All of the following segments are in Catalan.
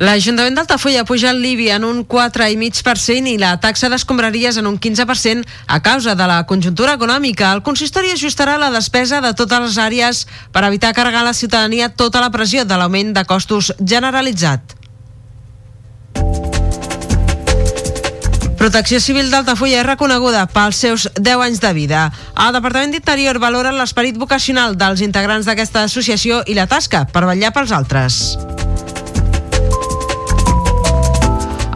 L'Ajuntament d'Altafulla puja el l'IBI en un 4,5% i la taxa d'escombraries en un 15% a causa de la conjuntura econòmica. El consistori ajustarà la despesa de totes les àrees per evitar carregar a la ciutadania tota la pressió de l'augment de costos generalitzat. Protecció Civil d'Altafulla és reconeguda pels seus 10 anys de vida. El Departament d'Interior valora l'esperit vocacional dels integrants d'aquesta associació i la tasca per vetllar pels altres.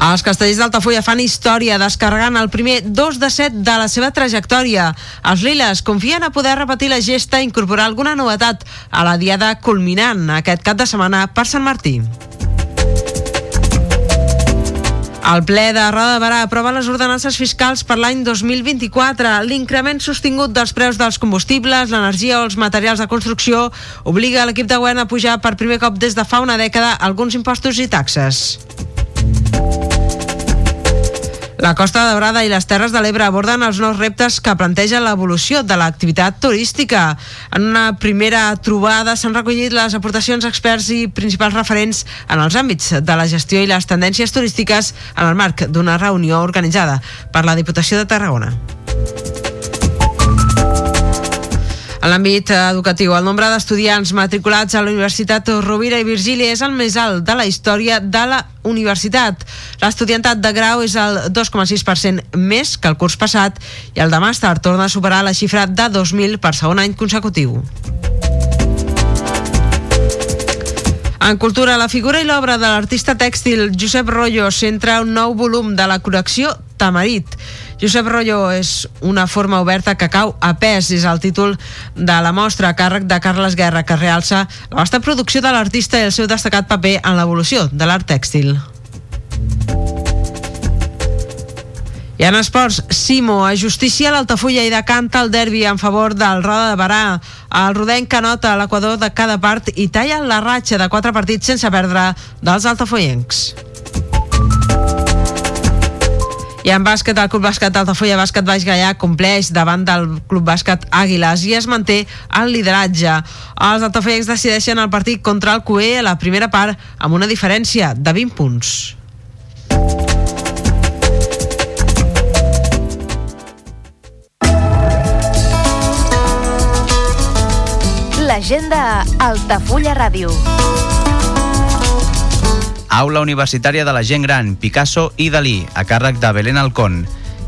Els castellers d'Altafulla fan història descarregant el primer 2 de 7 de la seva trajectòria. Els liles confien a poder repetir la gesta i incorporar alguna novetat a la diada culminant aquest cap de setmana per Sant Martí. El ple de Roda de Barà aprova les ordenances fiscals per l'any 2024. L'increment sostingut dels preus dels combustibles, l'energia o els materials de construcció obliga l'equip de govern a pujar per primer cop des de fa una dècada alguns impostos i taxes. La Costa Daurada i les Terres de l'Ebre aborden els nous reptes que planteja l'evolució de l'activitat turística. En una primera trobada s'han recollit les aportacions experts i principals referents en els àmbits de la gestió i les tendències turístiques en el marc d'una reunió organitzada per la Diputació de Tarragona. En l'àmbit educatiu, el nombre d'estudiants matriculats a la Universitat Rovira i Virgili és el més alt de la història de la universitat. L'estudiantat de grau és el 2,6% més que el curs passat i el de màster torna a superar la xifra de 2.000 per segon any consecutiu. En cultura, la figura i l'obra de l'artista tèxtil Josep Rollo centra un nou volum de la col·lecció Tamarit. Josep Rollo és una forma oberta que cau a pes, és el títol de la mostra a càrrec de Carles Guerra, que realça la vasta producció de l'artista i el seu destacat paper en l'evolució de l'art tèxtil. I en esports, Simo ajusticia l'Altafulla i decanta el derbi en favor del Roda de Barà. El rodenc que nota l'equador de cada part i talla la ratxa de quatre partits sense perdre dels altafollencs. I en bàsquet, el Club Bàsquet Altafulla Bàsquet Baix Gaià compleix davant del Club Bàsquet Àguiles i es manté el lideratge. Els altafollencs decideixen el partit contra el CUE a la primera part amb una diferència de 20 punts. L'agenda Altafulla Ràdio. Aula Universitària de la Gent Gran, Picasso i Dalí, a càrrec de Belén Alcón.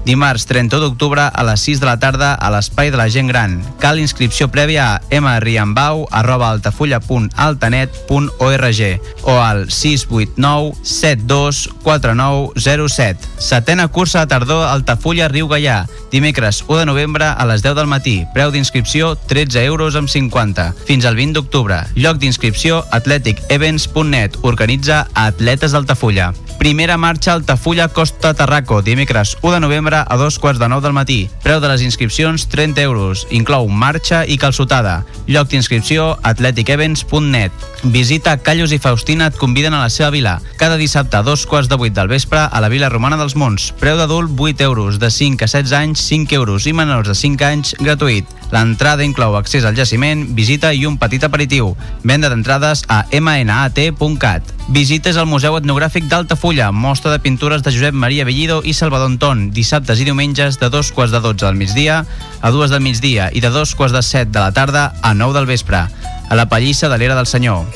Dimarts 31 d'octubre a les 6 de la tarda a l'Espai de la Gent Gran. Cal inscripció prèvia a mriambau arroba altafulla.altanet.org o al 689 72 4907. Setena cursa de tardor Altafulla Riu Gaià. Dimecres 1 de novembre a les 10 del matí. Preu d'inscripció 13 euros amb 50. Fins al 20 d'octubre. Lloc d'inscripció atleticevents.net. Organitza Atletes d'Altafulla. Primera marxa Altafulla Costa Tarraco, dimecres 1 de novembre a dos quarts de nou del matí. Preu de les inscripcions 30 euros. Inclou marxa i calçotada. Lloc d'inscripció atleticevents.net. Visita Callos i Faustina et conviden a la seva vila. Cada dissabte a dos quarts de vuit del vespre a la Vila Romana dels Monts. Preu d'adult 8 euros. De 5 a 16 anys 5 euros i menors de 5 anys gratuït. L'entrada inclou accés al jaciment, visita i un petit aperitiu. Venda d'entrades a mnat.cat. Visites al Museu Etnogràfic d'Altafulla, mostra de pintures de Josep Maria Bellido i Salvador Anton, dissabtes i diumenges de dos quarts de 12 del migdia a dues del migdia i de dos quarts de 7 de la tarda a 9 del vespre, a la Pallissa de l'Era del Senyor.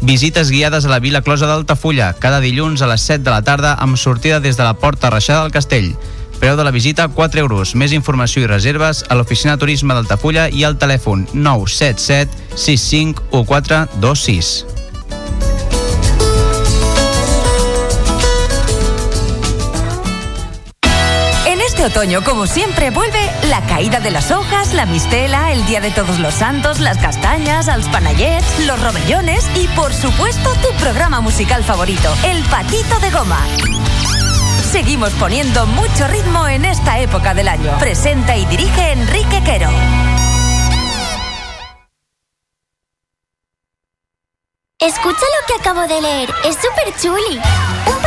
Visites guiades a la Vila Closa d'Altafulla, cada dilluns a les 7 de la tarda amb sortida des de la Porta Reixada del Castell. Preu de la visita 4 euros. Més informació i reserves a l'oficina turisme d'Altafulla i al telèfon 977 65 1426. de otoño, como siempre, vuelve la caída de las hojas, la mistela, el Día de Todos los Santos, las castañas, los panayets, los robellones y, por supuesto, tu programa musical favorito, El Patito de Goma. Seguimos poniendo mucho ritmo en esta época del año. Presenta y dirige Enrique Quero. Escucha lo que acabo de leer, es súper chuli.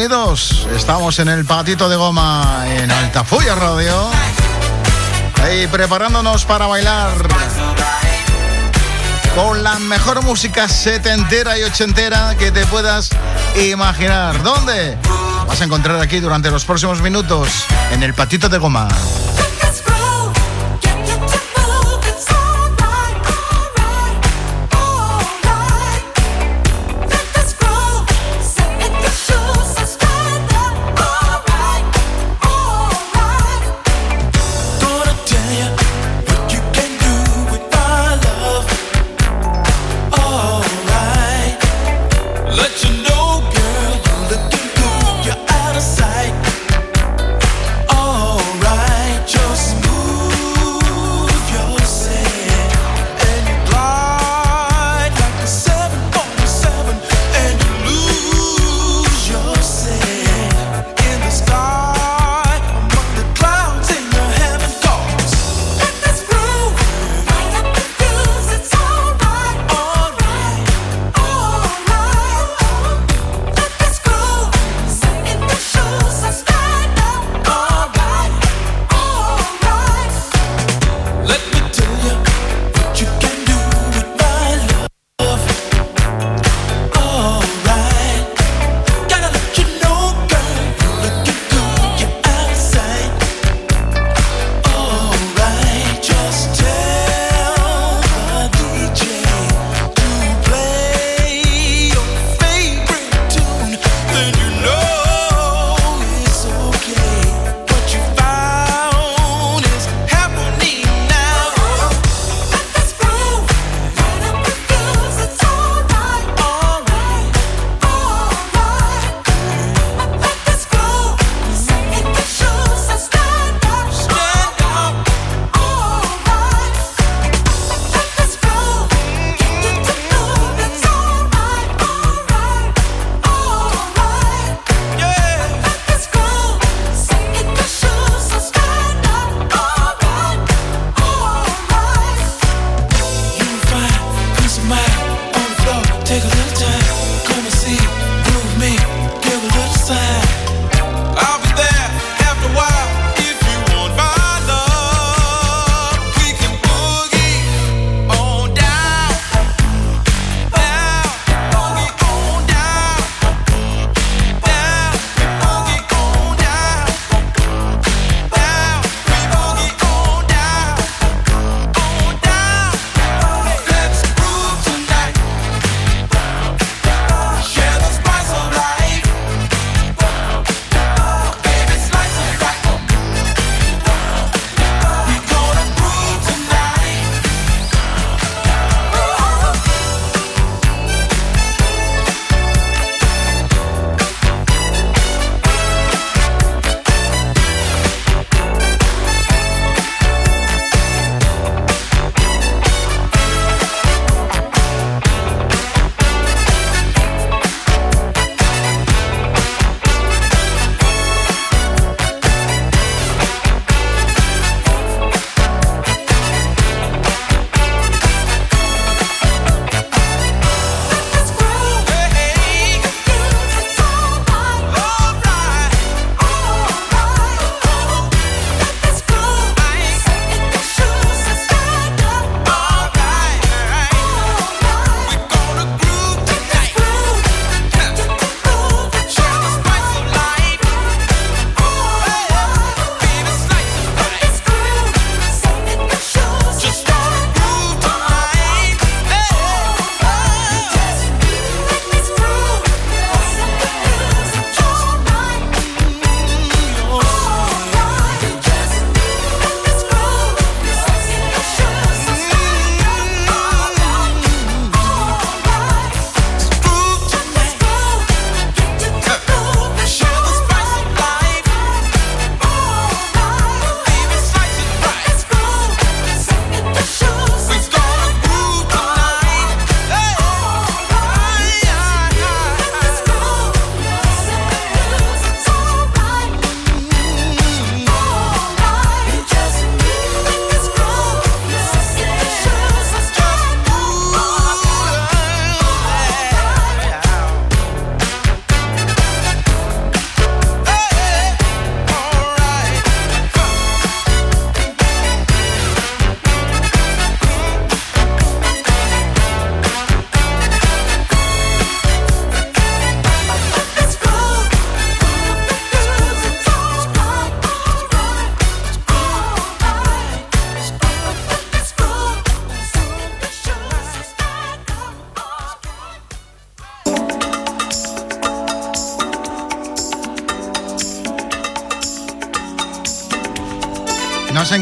Bienvenidos. Estamos en el patito de goma en Altafulla Radio. Y preparándonos para bailar con la mejor música setentera y ochentera que te puedas imaginar. ¿Dónde? Vas a encontrar aquí durante los próximos minutos en el patito de goma.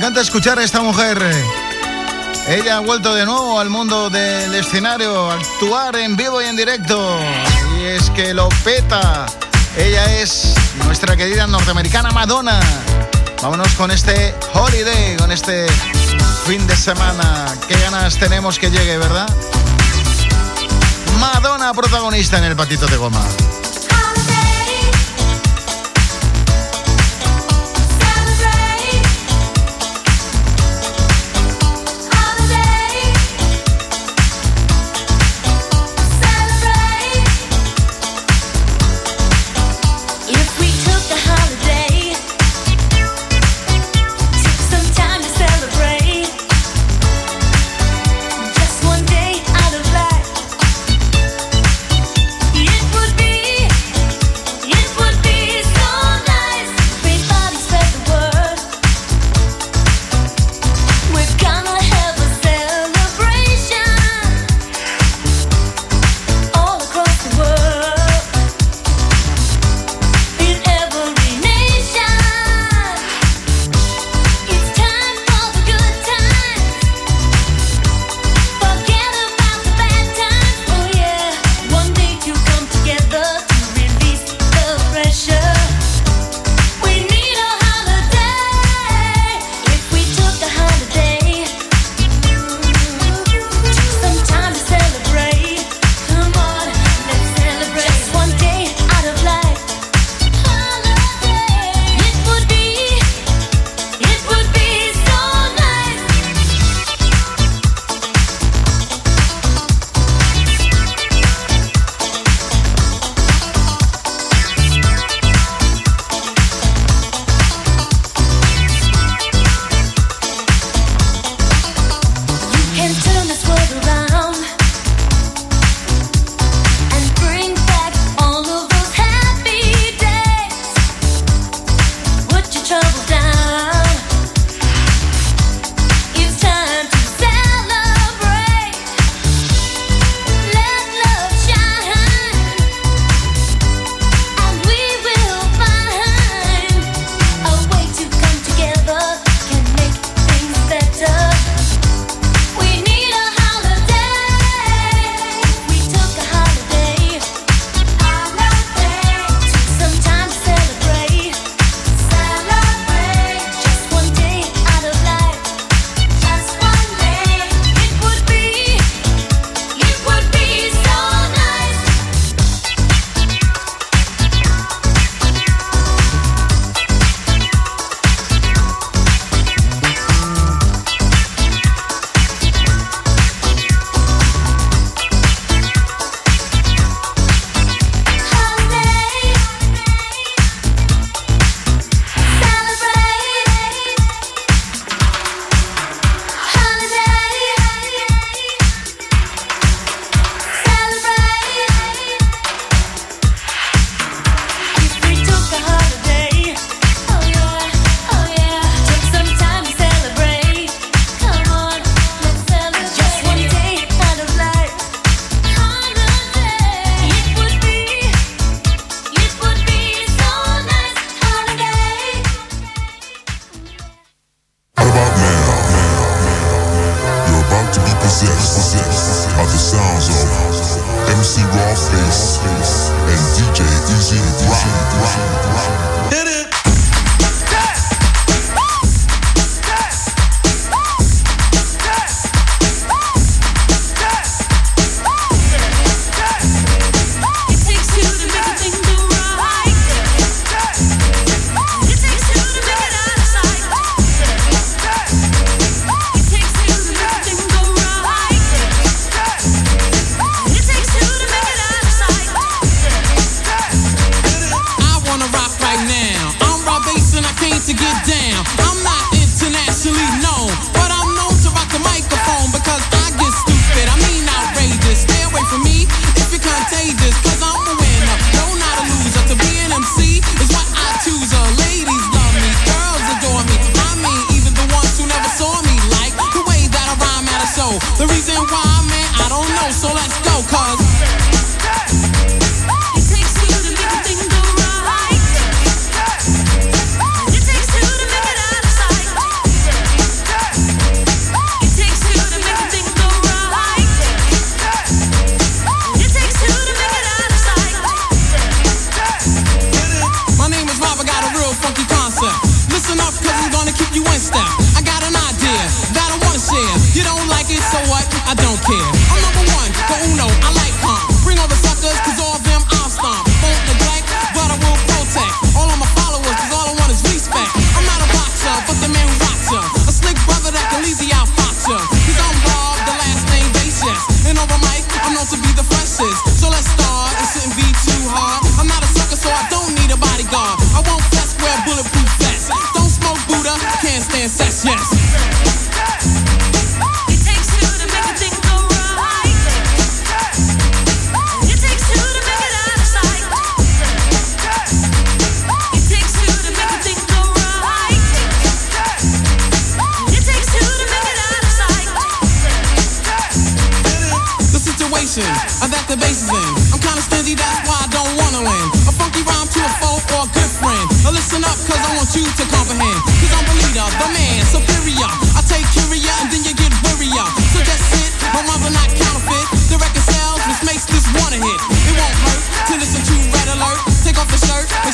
Encanta escuchar a esta mujer. Ella ha vuelto de nuevo al mundo del escenario, actuar en vivo y en directo. Y es que lo peta. Ella es nuestra querida norteamericana Madonna. Vámonos con este holiday, con este fin de semana. Qué ganas tenemos que llegue, ¿verdad? Madonna protagonista en el patito de goma.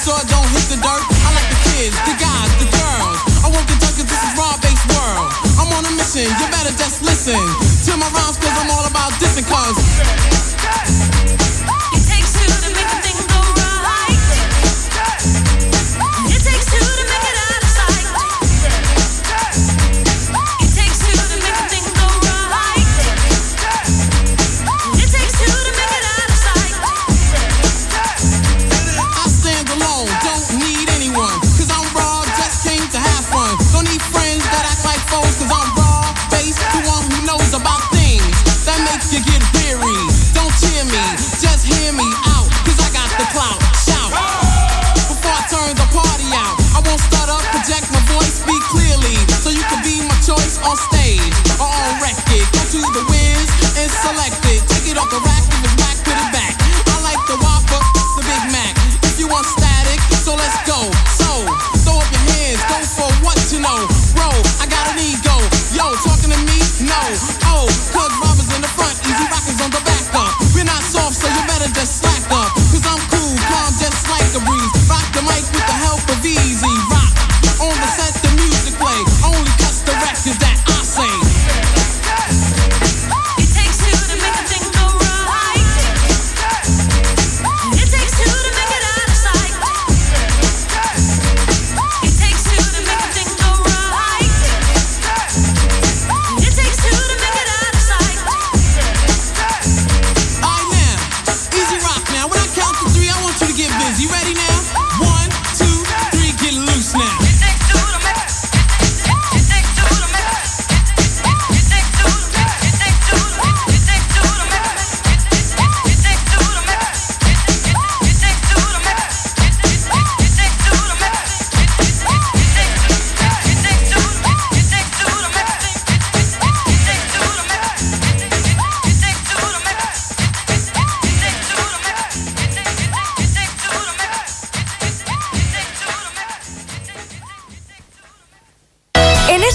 so I don't hit the dirt. I like the kids, the guys, the girls. I want the junkies. this is raw based world. I'm on a mission, you better just listen to my rhymes cause I'm all about dissing cause.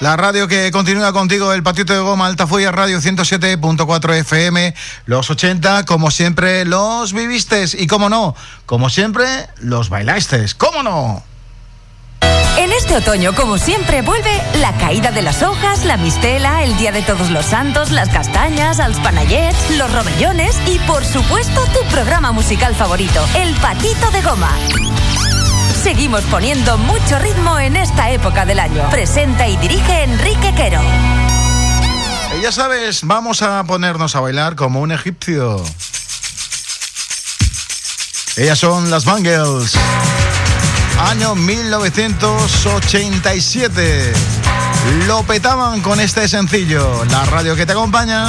La radio que continúa contigo, el Patito de Goma, Altafulla Radio 107.4 FM, los 80, como siempre, los vivistes y, como no, como siempre, los bailastes, ¿cómo no? En este otoño, como siempre, vuelve la caída de las hojas, la mistela, el Día de Todos los Santos, las castañas, els panayets, los robellones y, por supuesto, tu programa musical favorito, El Patito de Goma. Seguimos poniendo mucho ritmo en esta época del año. Presenta y dirige Enrique Quero. Ya sabes, vamos a ponernos a bailar como un egipcio. Ellas son las Bangles. Año 1987. Lo petaban con este sencillo. La radio que te acompaña.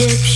dip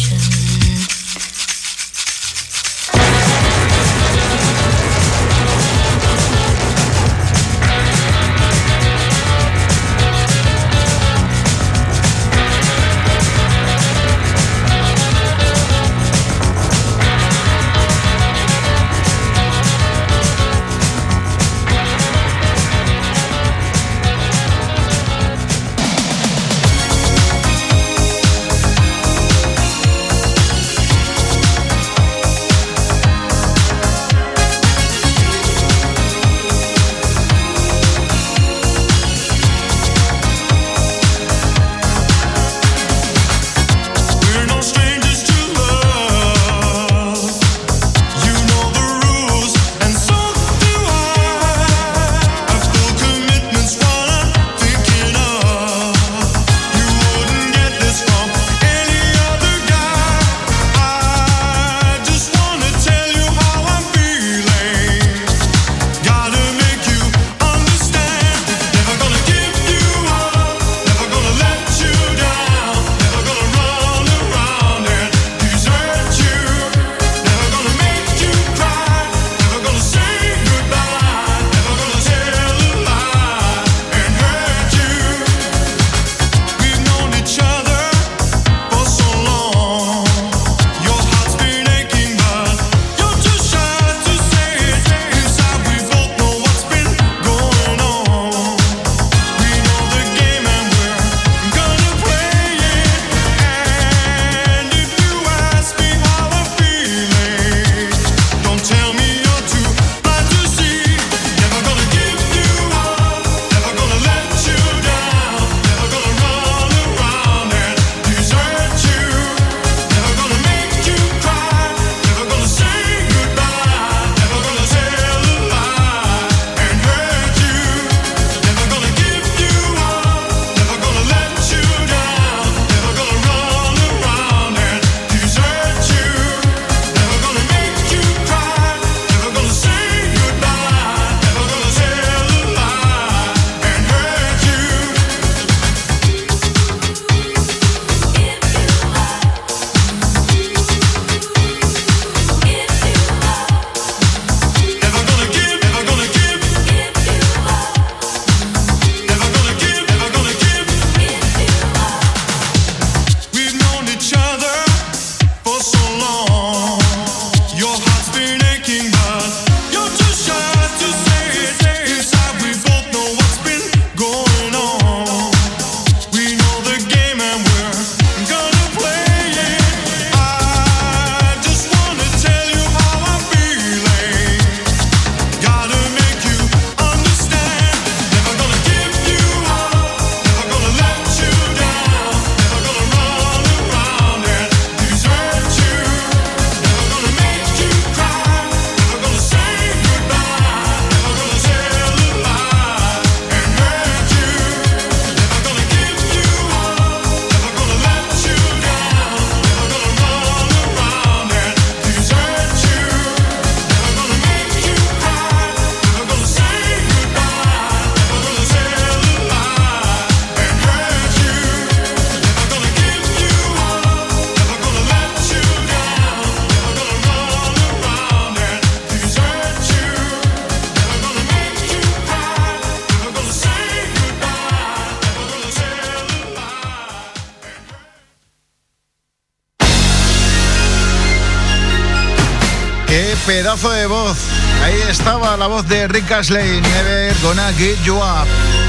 pedazo de voz. Ahí estaba la voz de Rick Astley, Never Gonna Get You Up.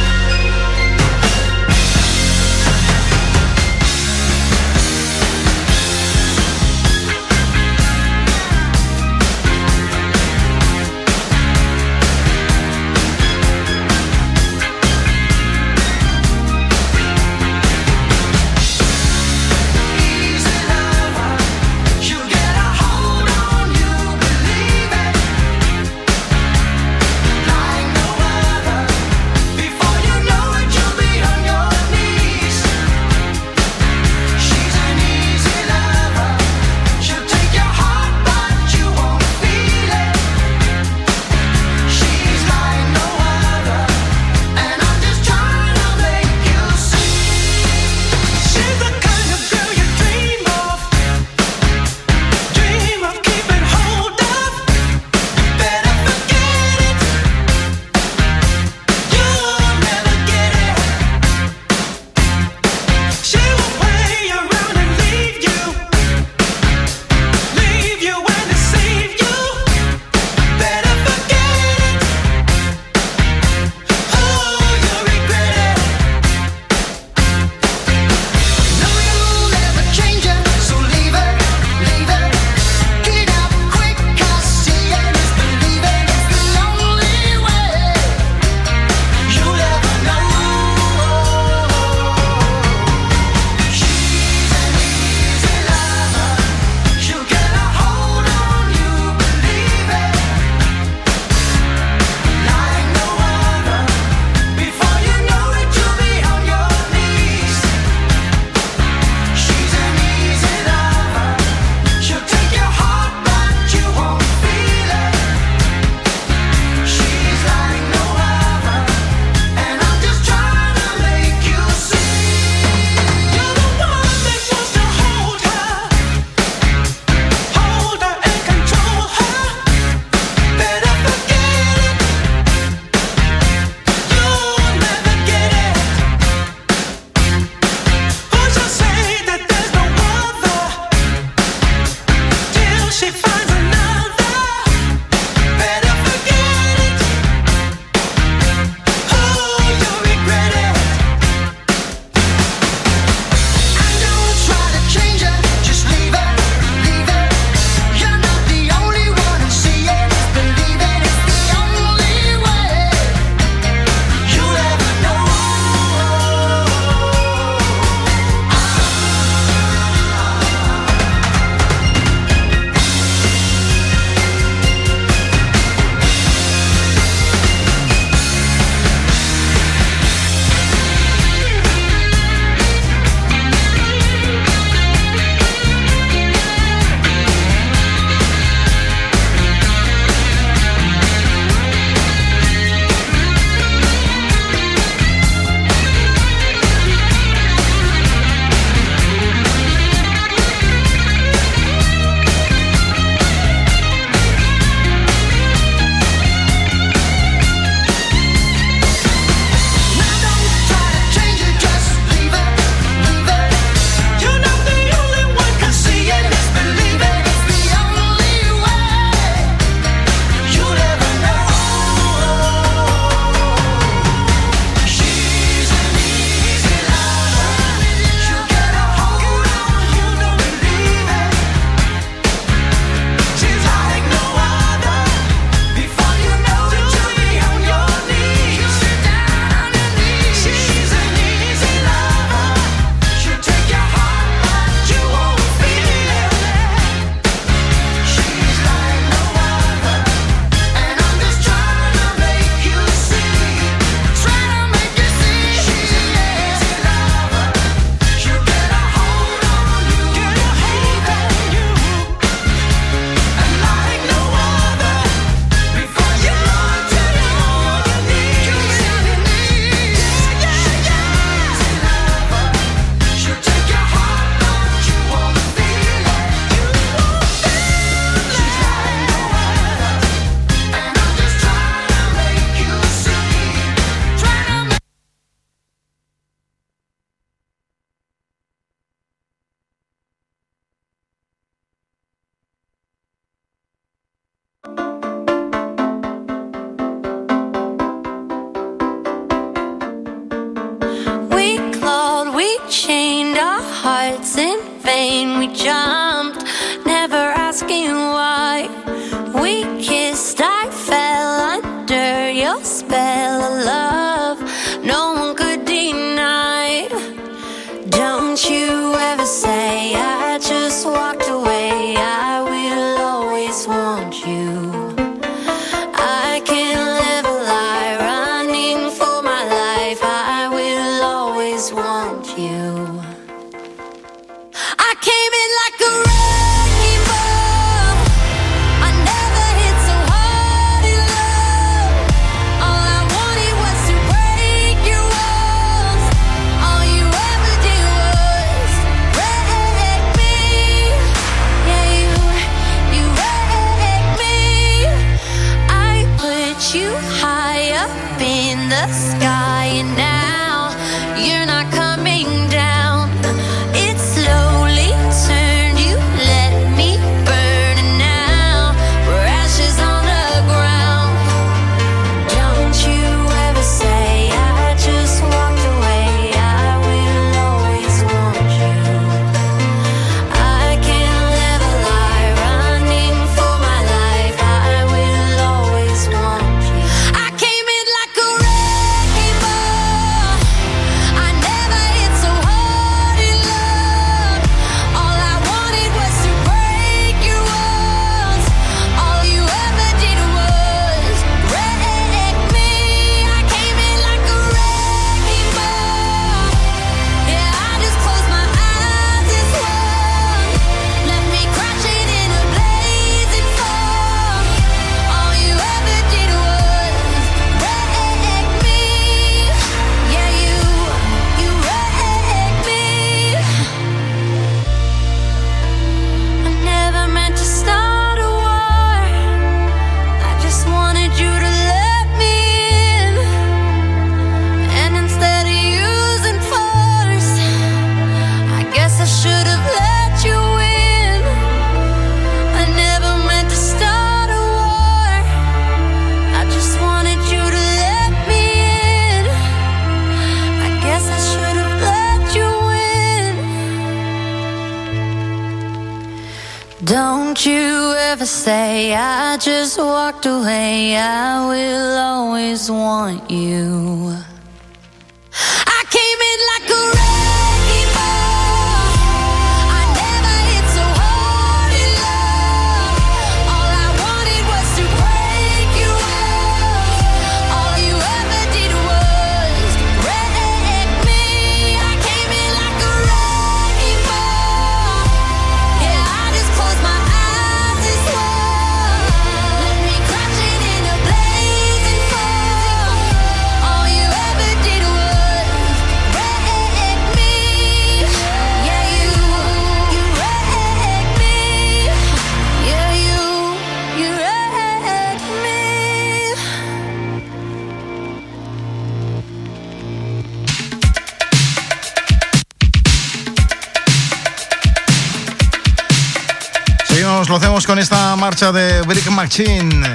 Con esta marcha de Brick Machine.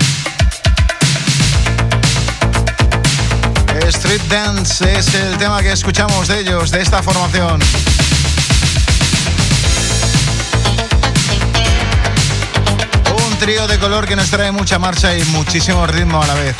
Street Dance es el tema que escuchamos de ellos, de esta formación. Un trío de color que nos trae mucha marcha y muchísimo ritmo a la vez.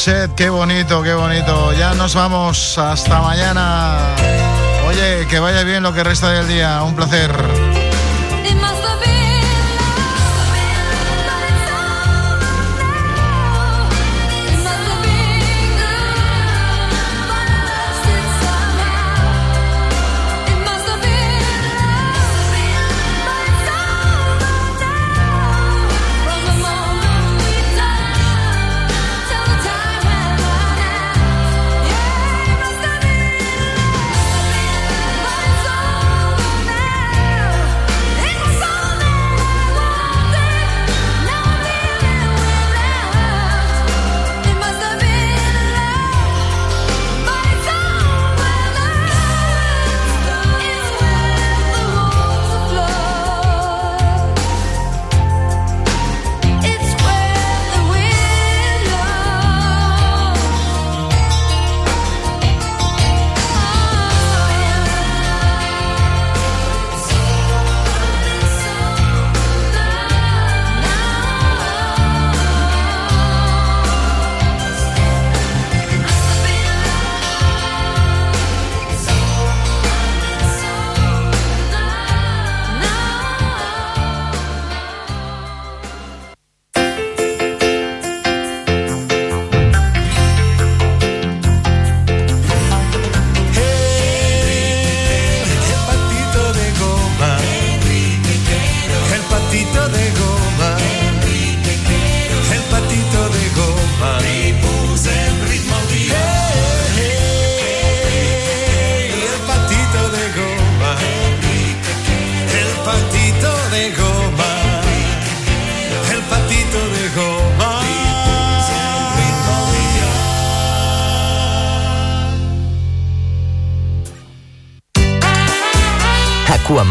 Set. Qué bonito, qué bonito. Ya nos vamos. Hasta mañana. Oye, que vaya bien lo que resta del día. Un placer.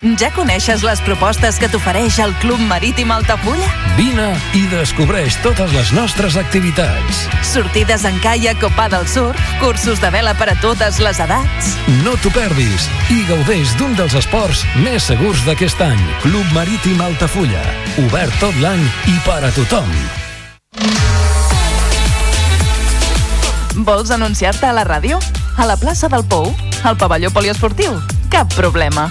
Ja coneixes les propostes que t'ofereix el Club Marítim Altafulla? Vine i descobreix totes les nostres activitats. Sortides en caiac o pa del surf, cursos de vela per a totes les edats. No t'ho perdis i gaudeix d'un dels esports més segurs d'aquest any. Club Marítim Altafulla. Obert tot l'any i per a tothom. Vols anunciar-te a la ràdio? A la plaça del Pou? Al pavelló poliesportiu? Cap problema.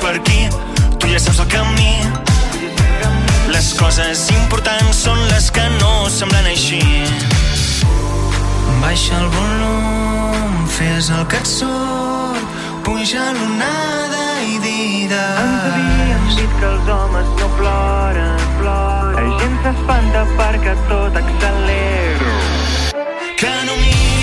Per aquí, tu ja saps el camí. Les coses importants són les que no semblen així. Baixa el volum, fes el que et surt, puja l'onada i digues. Ens havien dit que els homes no ploren, ploren. La gent s'espanta perquè tot accelera. Que no miri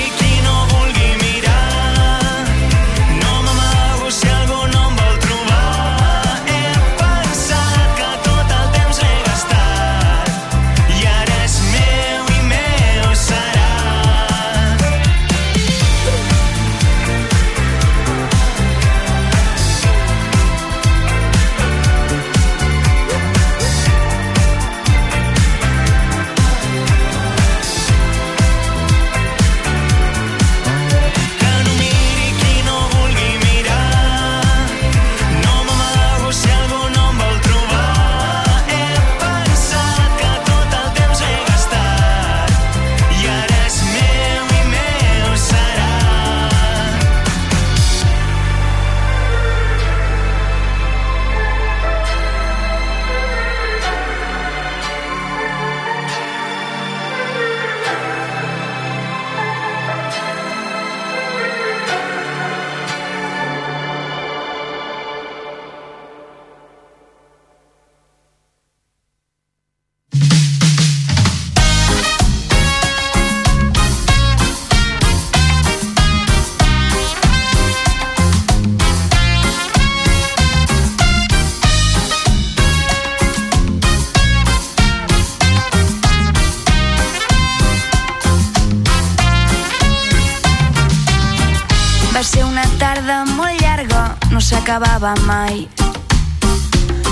tarda molt llarga, no s'acabava mai.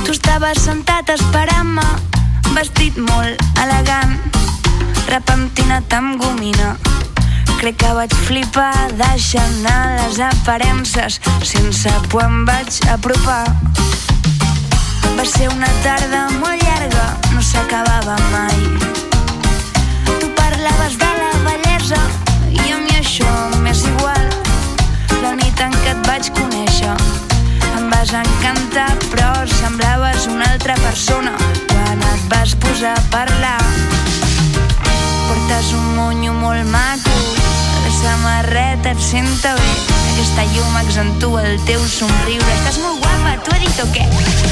Tu estaves sentat esperant-me, vestit molt elegant, repentinat amb gomina. Crec que vaig flipar deixant anar les aparences, sense por em vaig apropar. Va ser una tarda molt llarga, no s'acabava mai. Tu parlaves de la bellesa i a mi això m'és igual. En què et vaig conèixer em vas encantar però semblaves una altra persona quan et vas posar a parlar. Portes un monyo molt maco, la samarreta et senta bé, aquesta llum accentua el teu somriure. Estàs molt guapa, t'ho he dit o què?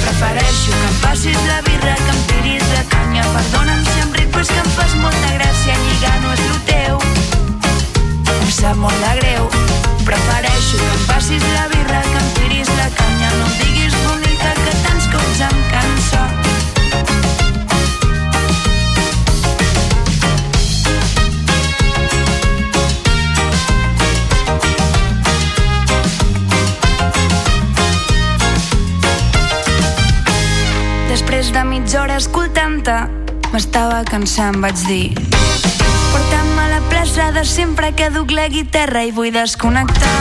Prefereixo que em passis la birra, que em tiris la canya. Perdona'm si em ric, però que em fas molta gràcia lligar no és lo teu. Em sap molt de greu, prefereixo que em passis la birra, que em tiris la canya. No em diguis bonica, que tants cops em cansa. Després de mitja hora escoltant-te, m'estava cansant, vaig dir. Porta'm a la plaça de sempre que duc la guitarra i vull desconnectar.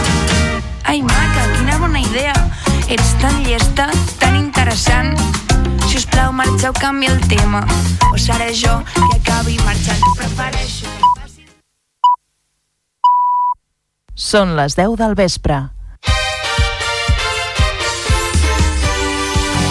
Ai, maca, quina bona idea. Ets tan llesta, tan interessant. Si us plau, marxeu, canvia el tema. O seré jo qui acabi marxant. Prefereixo... Són les 10 del vespre.